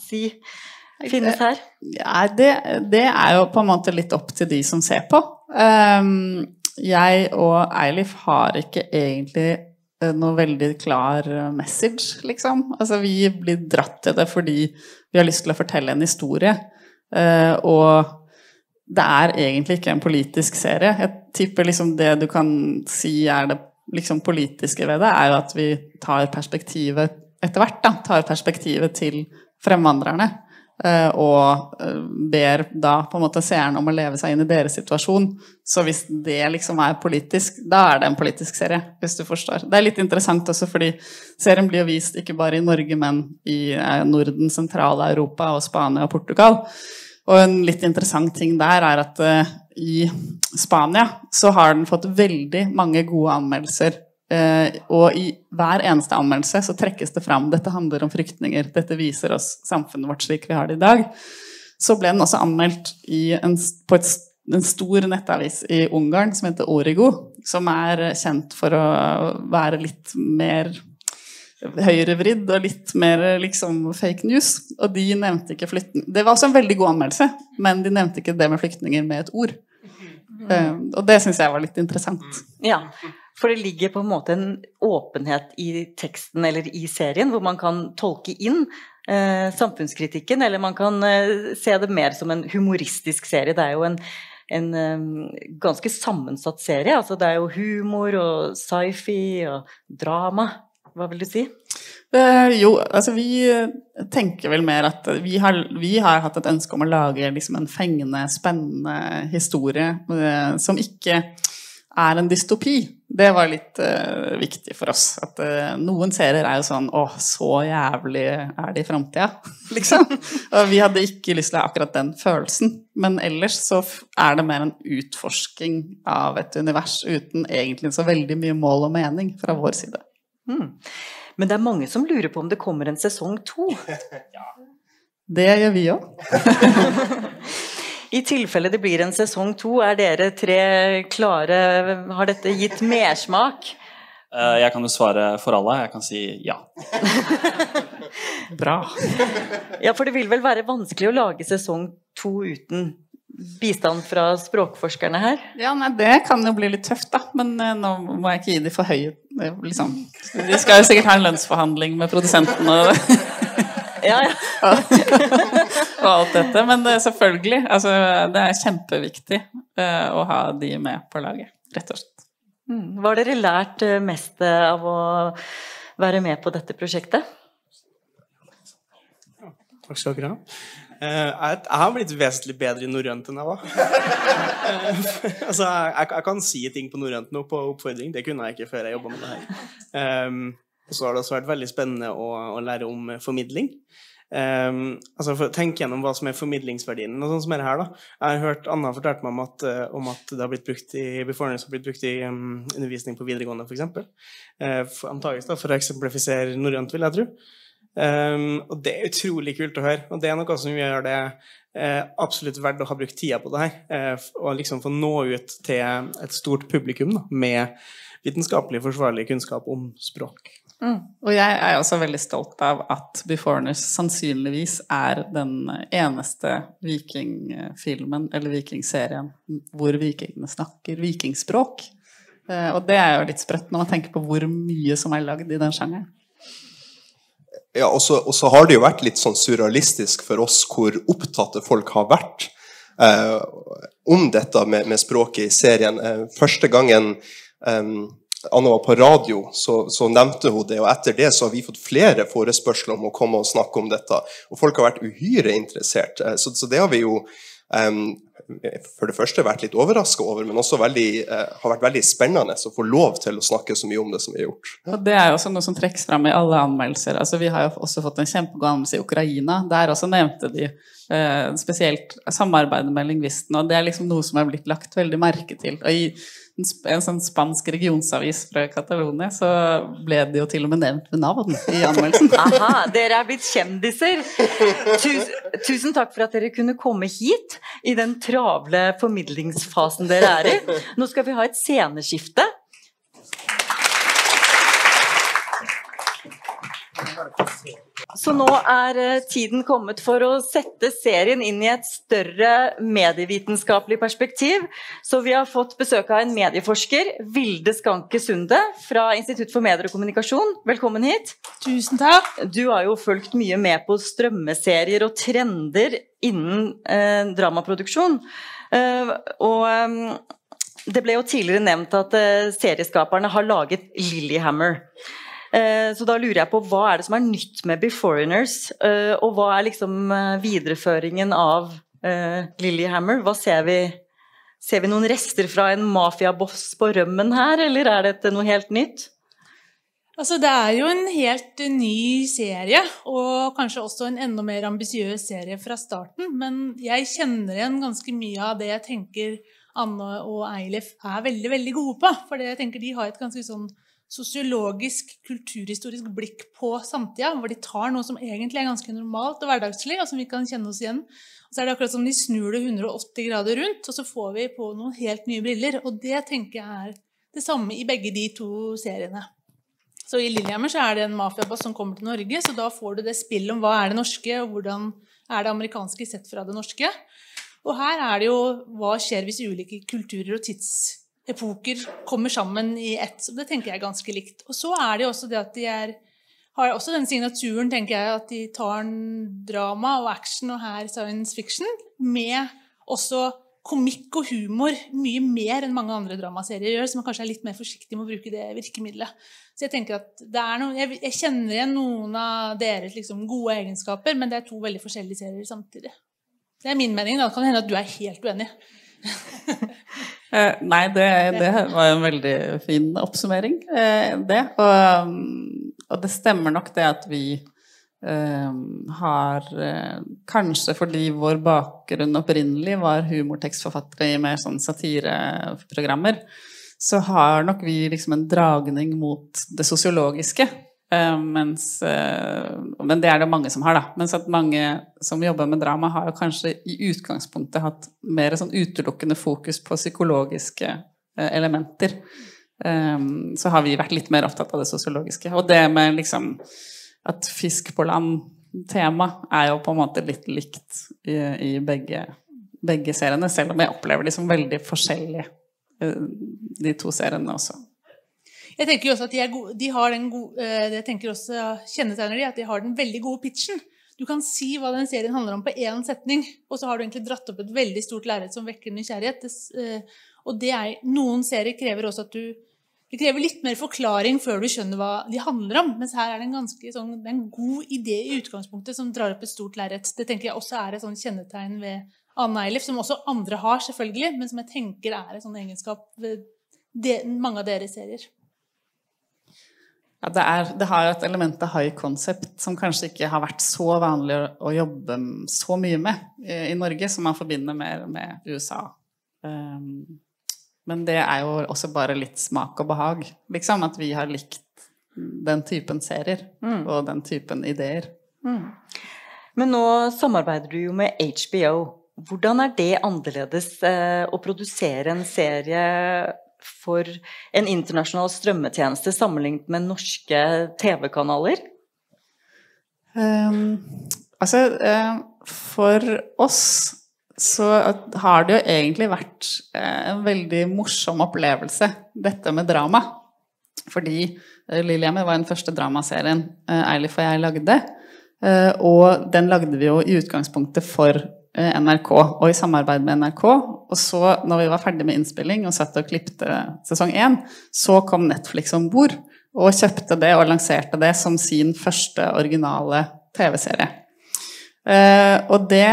si finnes her? Det, det er jo på en måte litt opp til de som ser på. Um, jeg og Eilif har ikke egentlig eh, noe veldig klar eh, message, liksom. Altså, vi blir dratt til det fordi vi har lyst til å fortelle en historie. Eh, og det er egentlig ikke en politisk serie. Jeg tipper liksom det du kan si er det liksom politiske ved det, er at vi tar perspektivet etter hvert, da. Tar perspektivet til fremvandrerne. Eh, og eh, ber da på en måte seerne om å leve seg inn i deres situasjon. Så hvis det liksom er politisk, da er det en politisk serie, hvis du forstår. Det er litt interessant også fordi serien blir jo vist ikke bare i Norge, men i eh, Norden, sentrale Europa og Spania og Portugal. Og en litt interessant ting der er at i Spania så har den fått veldig mange gode anmeldelser. Uh, og i hver eneste anmeldelse så trekkes det fram dette handler om flyktninger. Dette viser oss samfunnet vårt slik vi har det i dag. Så ble den også anmeldt en, på et, en stor nettavis i Ungarn som heter Origo. Som er kjent for å være litt mer høyrevridd og litt mer liksom fake news. Og de nevnte ikke flyktninger Det var også en veldig god anmeldelse, men de nevnte ikke det med flyktninger med et ord. Eh, og det syns jeg var litt interessant. Ja, for det ligger på en måte en åpenhet i teksten eller i serien, hvor man kan tolke inn eh, samfunnskritikken, eller man kan eh, se det mer som en humoristisk serie. Det er jo en, en um, ganske sammensatt serie. Altså, det er jo humor og sci-fi og drama. Hva vil du si? Eh, jo, altså vi tenker vel mer at vi har, vi har hatt et ønske om å lage liksom en fengende, spennende historie uh, som ikke er en dystopi. Det var litt uh, viktig for oss. At noen serier er jo sånn Å, så jævlig er det i framtida, liksom. Og vi hadde ikke lyst til å ha akkurat den følelsen. Men ellers så er det mer en utforsking av et univers uten egentlig så veldig mye mål og mening fra vår side. Mm. Men det er mange som lurer på om det kommer en sesong to. ja. Det gjør vi òg. I tilfelle det blir en sesong to, er dere tre klare Har dette gitt mersmak? Eh, jeg kan jo svare for alle. Jeg kan si ja. Bra. Ja, for det vil vel være vanskelig å lage sesong to uten bistand fra språkforskerne her? Ja, nei, Det kan jo bli litt tøft, da. Men eh, nå må jeg ikke gi de for høye liksom. De skal jo sikkert ha en lønnsforhandling med produsenten og ja, ja. og alt dette. Men uh, selvfølgelig. Altså, det er kjempeviktig uh, å ha de med på laget, rett og slett. Mm. Hva har dere lært mest av å være med på dette prosjektet? Takk skal dere ha. Jeg, har blitt vesentlig bedre i norrønt enn jeg var. altså, jeg, jeg, kan si ting på norrønt nå på oppfordring. Det kunne jeg ikke før jeg jobba med det her. Um, og så har det også vært veldig spennende å, å lære om formidling. Um, altså Tenk gjennom hva som er formidlingsverdien. og sånn som er det her da. Jeg har hørt Anna fortalte meg om at, uh, om at det har blitt brukt i har blitt brukt i um, undervisning på videregående, f.eks. Uh, for, antakeligvis for å eksemplifisere norrønt, vil jeg tro. Um, og det er utrolig kult å høre. Og det er noe som gjør det uh, absolutt verdt å ha brukt tida på det her. Uh, og liksom få nå ut til et stort publikum da, med vitenskapelig forsvarlig kunnskap om språk. Mm. Og jeg er også veldig stolt av at Beforeigners sannsynligvis er den eneste vikingfilmen eller vikingserien hvor vikingene snakker vikingspråk. Uh, og det er jo litt sprøtt når man tenker på hvor mye som er lagd i den sjangeren. Ja, og så, og så, har det jo vært litt sånn surrealistisk for oss hvor opptatte folk har vært eh, om dette med, med, språket i serien. Eh, første gangen eh, Anna var på radio, så, så, nevnte hun det, og etter det så har vi fått flere forespørsler om å komme og snakke om dette. Og folk har vært uhyre interessert. Eh, så, så det har vi jo Um, for det første vært litt overraska over, men også veldig, uh, har vært veldig spennende å få lov til å snakke så mye om det som vi har gjort. Og Det er jo også noe som trekkes fram i alle anmeldelser. Altså, vi har jo også fått en kjempegod anmeldelse i Ukraina. Der også nevnte de uh, spesielt samarbeidet med lingvistene, og det er liksom noe som er blitt lagt veldig merke til. Og i en sånn spansk regionsavis fra Catalonia, så ble det jo til og med nevnt med navn i anmeldelsen. Aha, dere er blitt kjendiser! Tusen, tusen, takk for at dere kunne komme hit i den travle formidlingsfasen dere er i. Nå skal vi ha et sceneskifte. Så nå er eh, tiden kommet for å sette serien inn i et større medievitenskapelig perspektiv. Så vi har fått besøk av en medieforsker, Vilde Skanke Sunde fra Institutt for medier og kommunikasjon. Velkommen hit. Tusen takk. Du har jo fulgt mye med på strømmeserier og trender innen eh, dramaproduksjon. Eh, og eh, det ble jo tidligere nevnt at eh, serieskaperne har laget Lillyhammer. Eh, så da lurer jeg på hva er det som er nytt med Beforeigners, eh, og hva er liksom eh, videreføringen av Lillyhammer? Hva ser vi? Ser vi noen rester fra en mafiaboss på rømmen her, eller er dette noe helt nytt? Altså, det er jo en helt ny serie, og kanskje også en enda mer ambisiøs serie fra starten. Men jeg kjenner igjen ganske mye av det jeg tenker Anne og Eilif er veldig veldig gode på. For jeg tenker de har et ganske sånn sosiologisk, kulturhistorisk blikk på samtida, hvor de tar noe som egentlig er ganske normalt og hverdagslig, og som vi kan kjenne oss igjen. Og så er det akkurat som de snur det 180 grader rundt, og så får vi på noen helt nye briller. Og det tenker jeg er det samme i begge de to seriene. Så i Lillehammer så er det en mafiabass som kommer til Norge, så da får du det spillet om hva er det norske, og hvordan er det amerikanske sett fra det norske. Og her er det jo hva skjer hvis ulike kulturer og tidsepoker kommer sammen i ett. Så det tenker jeg er ganske likt. Og så er det jo også det at de er, har også den signaturen, tenker jeg, at de tar en drama og action og her science fiction med også komikk og humor mye mer enn mange andre dramaserier gjør, så man kanskje er litt mer forsiktig med å bruke det virkemidlet. Så jeg tenker at det er noe, jeg, jeg kjenner igjen noen av deres liksom, gode egenskaper, men det er to veldig forskjellige serier samtidig. Det er min mening. Da kan det hende at du er helt uenig. Eh, nei, det, det var en veldig fin oppsummering, eh, det. Og, og det stemmer nok det at vi eh, har uh, Kanskje fordi vår bakgrunn opprinnelig var humortekstforfattere i mer sånn satireprogrammer, så har nok vi liksom en dragning mot det sosiologiske. Eh, mens, uh, men det er det mange som har, da. Mens at mange som jobber med drama, har jo kanskje i utgangspunktet hatt mer sånn utelukkende fokus på psykologiske uh, elementer. Så har vi vært litt mer opptatt av det sosiologiske. Og det med liksom at fisk på land-tema er jo på en måte litt likt i, i begge, begge seriene, selv om jeg opplever de som veldig forskjellige, de to seriene også. Jeg tenker også at de, gode, de har den gode, eh, det tenker også kjennetegner de, at de har den veldig gode pitchen. Du kan si hva den serien handler om på én setning, og så har du egentlig dratt opp et veldig stort lerret som vekker nysgjerrighet. Eh, og det er, noen serier krever også at du det krever litt mer forklaring før du skjønner hva de handler om. Mens her er det en ganske sånn, det en god idé i utgangspunktet som drar opp et stort lerret. Det tenker jeg også er et sånn kjennetegn ved Anne Eilif, som også andre har, selvfølgelig, men som jeg tenker er en sånn egenskap ved de, mange av deres serier. Ja, det, er, det, har jo et element av high concept som kanskje ikke har vært så vanlig å, å jobbe så mye med i, i, Norge, som man forbinder mer med USA. Um, men det er jo også bare litt smak og behag, liksom. At vi har likt den typen serier mm. og den typen ideer. Mm. Men nå samarbeider du jo med HBO. Hvordan er det annerledes eh, å produsere en serie for en internasjonal strømmetjeneste sammenlignet med norske TV-kanaler? Um, altså, uh, for oss så har det jo egentlig vært uh, en veldig morsom opplevelse, dette med drama. Fordi uh, Lillehammer var den første dramaserien uh, Eilif og jeg lagde. og den lagde vi jo i utgangspunktet for Eh, NRK og i samarbeid med NRK. Og så, når vi var ferdig med innspilling og satt og klipte sesong én, så kom Netflix om bord og kjøpte det og lanserte det som sin første originale TV-serie. Uh, og det,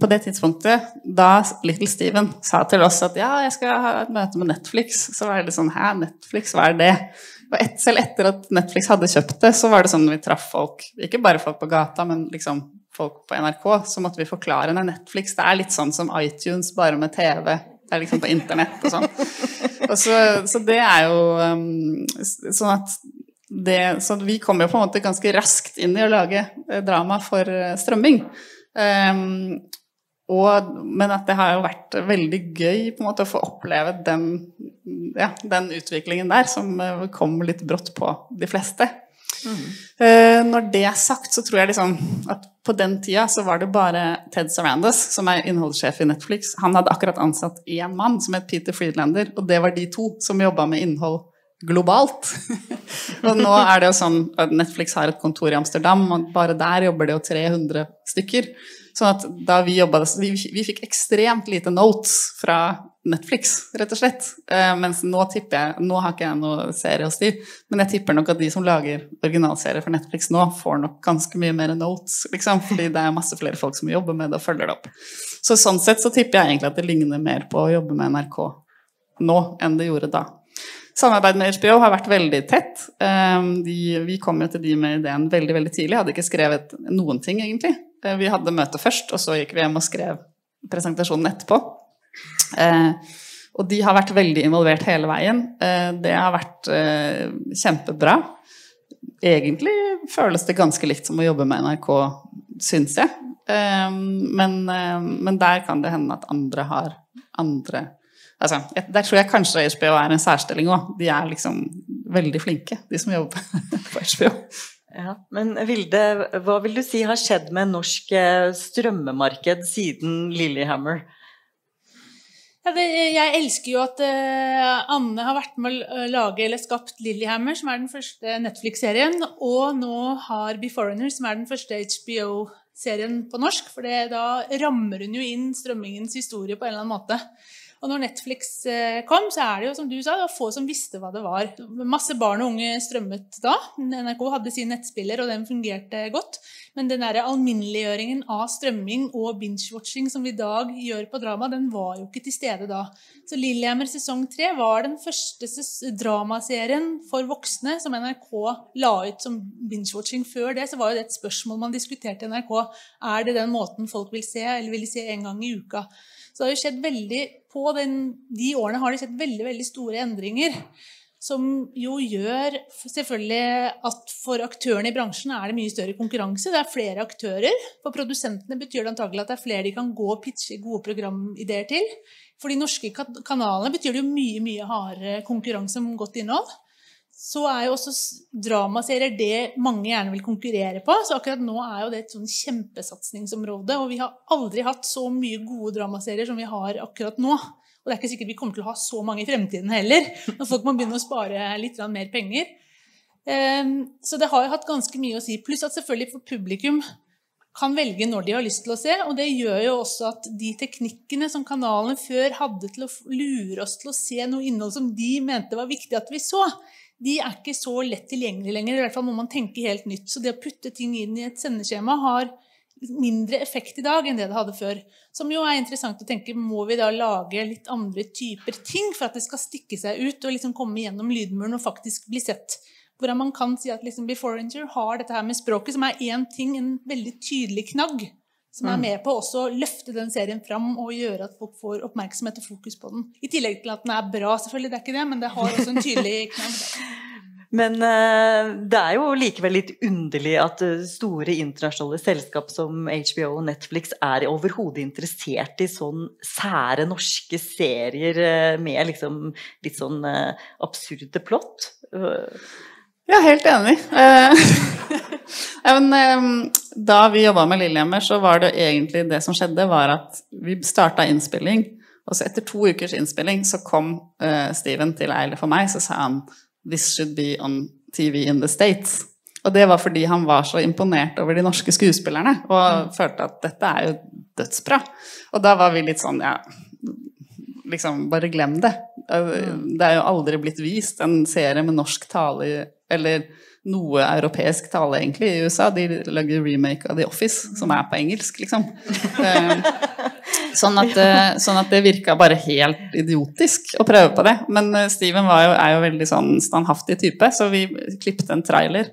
på det tidspunktet, da Little Steven sa til oss at ja, jeg skal ha et møte med Netflix, så var det sånn Hæ, Netflix, hva er det? Og et, selv etter at Netflix hadde kjøpt det, så var det sånn vi traff folk, ikke bare folk på gata, men liksom folk på NRK, så måtte vi forklare nei, Netflix det er litt sånn som iTunes, bare med TV. Det er liksom på internett og sånn. Så, så, det er jo um, sånn at det, Så vi kom jo på en måte ganske raskt inn i å lage eh, drama for eh, strømming. Um, og, men at det har jo vært veldig gøy på en måte å få oppleve den, ja, den utviklingen der, som eh, kom litt brått på de fleste. Mm. Når det er sagt, så tror jeg liksom at på den tida så var det bare Ted Sarandas, som er innholdssjef i Netflix. Han hadde akkurat ansatt én mann som het Peter Friedlander, og det var de to som jobba med innhold globalt. og nå er det jo sånn at Netflix har et kontor i Amsterdam, og bare der jobber det jo 300 stykker. Sånn at da vi jobba vi, vi fikk ekstremt lite notes fra Netflix, rett og slett. Eh, mens nå tipper jeg Nå har ikke jeg noe serie hos de, men jeg tipper nok at de som lager originalserier for Netflix nå, får nok ganske mye mer notes, liksom, fordi det er masse flere folk som jobber med det og følger det opp. Så sånn sett så tipper jeg egentlig at det ligner mer på å jobbe med NRK nå enn det gjorde da. Samarbeidet med HBO har vært veldig tett. Eh, De, vi kom jo til de med ideen veldig veldig tidlig. Hadde ikke skrevet noen ting, egentlig. Eh, Vi hadde møte først, og så gikk vi hjem og skrev presentasjonen etterpå. Eh, og de har vært veldig involvert hele veien. Eh, det har vært eh, kjempebra. Egentlig føles det ganske likt som å jobbe med NRK, syns jeg. Eh, men, eh, men der kan det hende at andre har andre Altså, der tror jeg kanskje HBO er en særstilling òg. De er liksom veldig flinke, de som jobber på HBO. Ja, men Vilde, hva vil du si har skjedd med norsk eh, strømmemarked siden Lillehammer? Ja, det, jeg elsker jo at uh, Anne har vært med å lage eller skapt Lillehammer, som er den første Netflix-serien, og nå har Beforeigner, som er den første HBO-serien på norsk. For det, da rammer hun jo inn strømmingens historie på en eller annen måte. Og når Netflix eh, kom, så er det jo som du sa, det var få som visste hva det var. Masse barn og unge strømmet da. NRK hadde sin nettspiller, og den fungerte godt. Men den der alminneliggjøringen av strømming og binge-watching som vi i dag gjør på drama, den var jo ikke til stede da. Så Lillehammer sesong tre var den første dramaserien for voksne som NRK la ut som binge-watching. Før det så var jo det et spørsmål man diskuterte i NRK. Er det den måten folk vil se, eller vil de se en gang i uka? Så det har jo skjedd veldig På den, de årene har det sett veldig, veldig store endringer. Som jo gjør selvfølgelig at for aktørene i bransjen er det mye større konkurranse. Det er flere aktører. For produsentene betyr det antagelig at det er flere de kan gå og pitche gode programideer til. For de norske kanalene betyr det jo mye, mye hardere konkurranse om godt innhold. Så er jo også dramaserier det mange gjerne vil konkurrere på. Så akkurat nå er jo det et sånn kjempesatsingsområde. Og vi har aldri hatt så mye gode dramaserier som vi har akkurat nå. Og det er ikke sikkert vi kommer til å ha så mange i fremtiden heller, når folk må begynne å spare litt mer penger. Ehm, Så det har jo hatt ganske mye å si. Pluss at selvfølgelig for publikum kan velge når de har lyst til å se. Og det gjør jo også at de teknikkene som kanalene før hadde til å lure oss til å se noe innhold som de mente var viktig at vi så, de er ikke så lett tilgjengelige lenger. I hvert fall må man tenke helt nytt. Så det å putte ting inn i et sendeskjema har mindre effekt i dag enn det det hadde før. Som jo er interessant å tenke, må vi da lage litt andre typer ting for at det skal stikke seg ut og liksom komme gjennom lydmuren og faktisk bli sett? Hvordan man kan si at liksom Before har dette her med språket, som er én ting, en veldig tydelig knagg, som er Mm. med på også å løfte den serien fram og gjøre at folk får oppmerksomhet og fokus på den. I tillegg til at den er bra, selvfølgelig, det er ikke det, men det har også en tydelig knagg. Men eh, det er jo likevel litt underlig at eh, store internasjonale selskap som HBO og Netflix er overhodet interessert i sånn sære norske serier eh, med liksom litt sånn absurde plott. Er helt enig. Eh, ja, men, eh, da vi jobba med Lillehammer, så var det egentlig det som skjedde, var at vi starta innspilling. Og så etter to ukers innspilling så kom eh, Steven til Eilif og meg, så sa han This should be on TV in the States. Og det var fordi han var så imponert over de norske skuespillerne og følte at dette er jo dødsbra. Og da var vi litt sånn, ja liksom, bare glem det. Det er jo aldri blitt vist en serie med norsk tale eller noe europeisk tale, egentlig, i USA. De lager remake av The Office, som er på engelsk, liksom. Eh, Sånn at, eh, sånn at det virka bare helt idiotisk å prøve på det. Men eh, Steven var jo, er jo veldig sånn standhaftig type, så vi klippet en trailer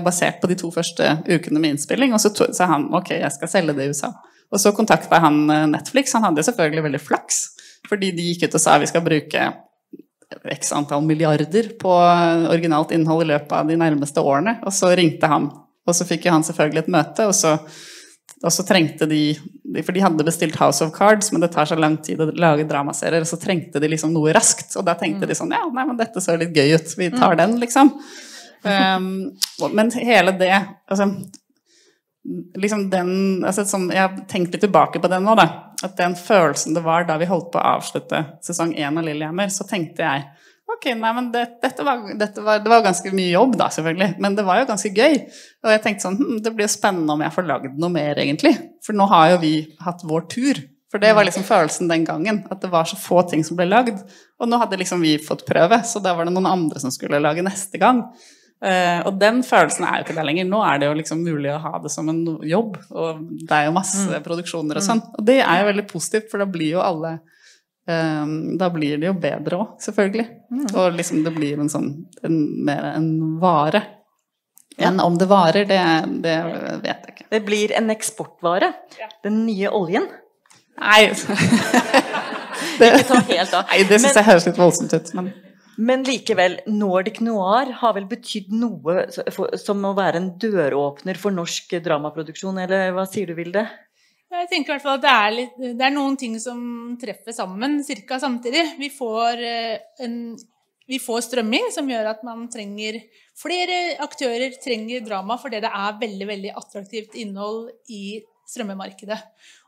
basert på de to første ukene med innspilling, og så sa han ok, jeg skal selge det i USA. Og så kontakta han Netflix. Han hadde selvfølgelig veldig flaks, fordi de gikk ut og sa vi skal bruke x antall milliarder på originalt innhold i løpet av de nærmeste årene. Og så ringte han, og så fikk han selvfølgelig et møte, og så, og så trengte de For de hadde bestilt House of Cards, men det tar så lang tid å lage dramaserier, og så trengte de liksom noe raskt. Og da tenkte de sånn Ja, nei, men dette så litt gøy ut. Vi tar den, liksom. Um, men hele det Altså liksom den altså sånn, Jeg har tenkt litt tilbake på det nå, da. At den følelsen det var da vi holdt på å avslutte sesong én av Lillehammer, så tenkte jeg Ok, nei, men det, dette var, dette var, det var ganske mye jobb, da, selvfølgelig, men det var jo ganske gøy. Og jeg tenkte sånn hm, Det blir jo spennende om jeg får lagd noe mer, egentlig. For nå har jo vi hatt vår tur For det var liksom følelsen den gangen, at det var så få ting som ble lagd. Og nå hadde liksom vi fått prøve, så da var det noen andre som skulle lage neste gang. Eh, og den følelsen er jo ikke der lenger. Nå er det jo liksom mulig å ha det som en jobb, og det er jo masse Mm. produksjoner og Mm. sånn. Og det er jo veldig positivt, for da blir jo alle eh, Da blir det jo bedre òg, selvfølgelig. Mm. Og liksom det blir en sånn en, mer en vare. Men om det varer, det, det vet jeg ikke. Det blir en eksportvare. Den nye oljen. Nei Ikke ta helt av. Nei, det syns jeg høres litt voldsomt ut, men Men likevel, Nordic Noir har vel betydd noe som å være en døråpner for norsk dramaproduksjon, eller hva sier du, Vilde? Jeg tenker i hvert fall at det er, litt, det er noen ting som treffer sammen ca. samtidig. Vi får, eh, en, vi får strømming, som gjør at man trenger flere aktører trenger drama fordi det er veldig veldig attraktivt innhold i strømmemarkedet.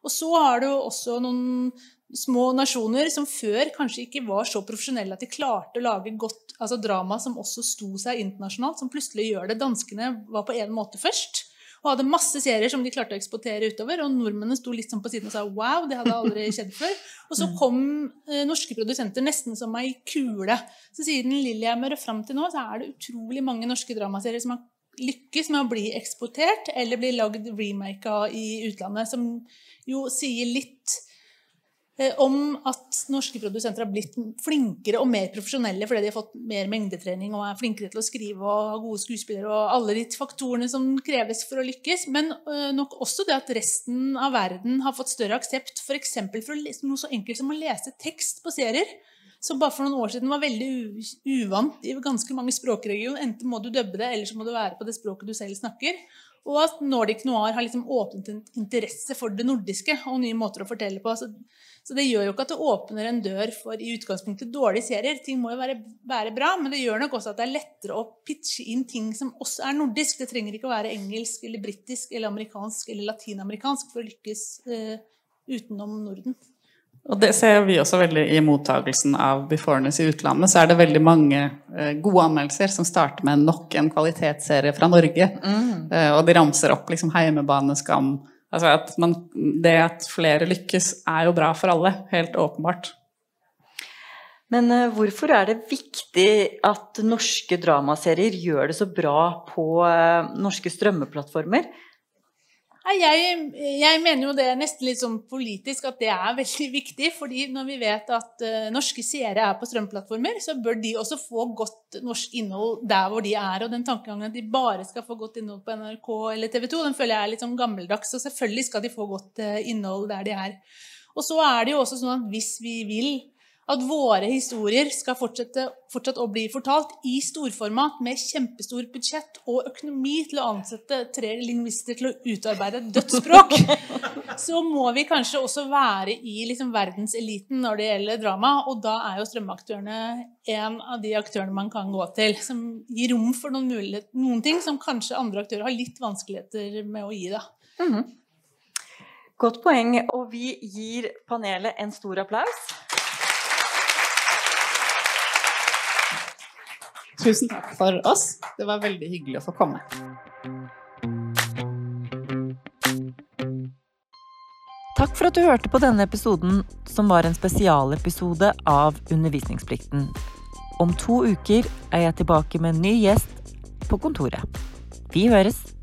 Og så har du også noen små nasjoner som før kanskje ikke var så profesjonelle at de klarte å lage godt altså drama som også sto seg internasjonalt, som plutselig gjør det. Danskene var på en måte først. Og hadde masse serier som de klarte å eksportere utover. Og nordmennene sto litt sånn på siden og sa wow, det hadde aldri skjedd før. Og så kom eh, norske produsenter nesten som ei kule. Så siden Lillehammer og fram til nå, så er det utrolig mange norske dramaserier som har lykkes med å bli eksportert eller bli lagd remaka i utlandet, som jo sier litt om at norske produsenter har blitt flinkere og mer profesjonelle fordi de har fått mer mengdetrening og er flinkere til å skrive og ha gode skuespillere og alle de faktorene som kreves for å lykkes. Men øh, nok også det at resten av verden har fått større aksept f.eks. for noe så enkelt som å lese tekst på serier. Som bare for noen år siden var veldig uvant i ganske mange språkregioner. Enten må du dubbe det, eller så må du være på det språket du selv snakker. Og at Nordic Noir har liksom åpnet en interesse for det nordiske og nye måter å fortelle på. Så, så det gjør jo ikke at det åpner en dør for i utgangspunktet dårlige serier. Ting må jo være, være bra, men det gjør nok også at det er lettere å pitche inn ting som også er nordisk. Det trenger ikke å være engelsk eller britisk eller amerikansk eller latinamerikansk for å lykkes eh, utenom Norden. Og det ser vi også veldig i mottagelsen av Beforeness i utlandet. Så er det veldig mange eh, gode anmeldelser som starter med nok en kvalitetsserie fra Norge. Mm. Eh, og de ramser opp liksom heimebane, skam Altså at man, Det at flere lykkes, er jo bra for alle. Helt åpenbart. Men eh, hvorfor er det viktig at norske dramaserier gjør det så bra på norske strømmeplattformer? Jeg, jeg mener jo det er nesten litt sånn politisk at det er veldig viktig. fordi når vi vet at eh, norske seere er på strømplattformer, så bør de også få godt norsk innhold der hvor de er. Og den tankegangen at de bare skal få godt innhold på NRK eller TV 2, den føler jeg er litt sånn gammeldags. Og selvfølgelig skal de få godt eh, innhold der de er. Og så er det jo også sånn at hvis vi vil at våre historier skal fortsatt å bli fortalt i storformat med kjempestor budsjett og økonomi til å ansette tre lingvister til å utarbeide et dødt så må vi kanskje også være i liksom verdenseliten når det gjelder drama. Og da er jo strømaktørene en av de aktørene man kan gå til, som gir rom for noen, mulighet, noen ting som kanskje andre aktører har litt vanskeligheter med å gi. da. Mhm. Godt poeng, og vi gir panelet en stor applaus. Tusen takk for oss. Det var veldig hyggelig å få komme. Takk for at du hørte på denne episoden, som var en spesialepisode av Undervisningsplikten. Om to uker er jeg tilbake med en ny gjest på kontoret. Vi høres!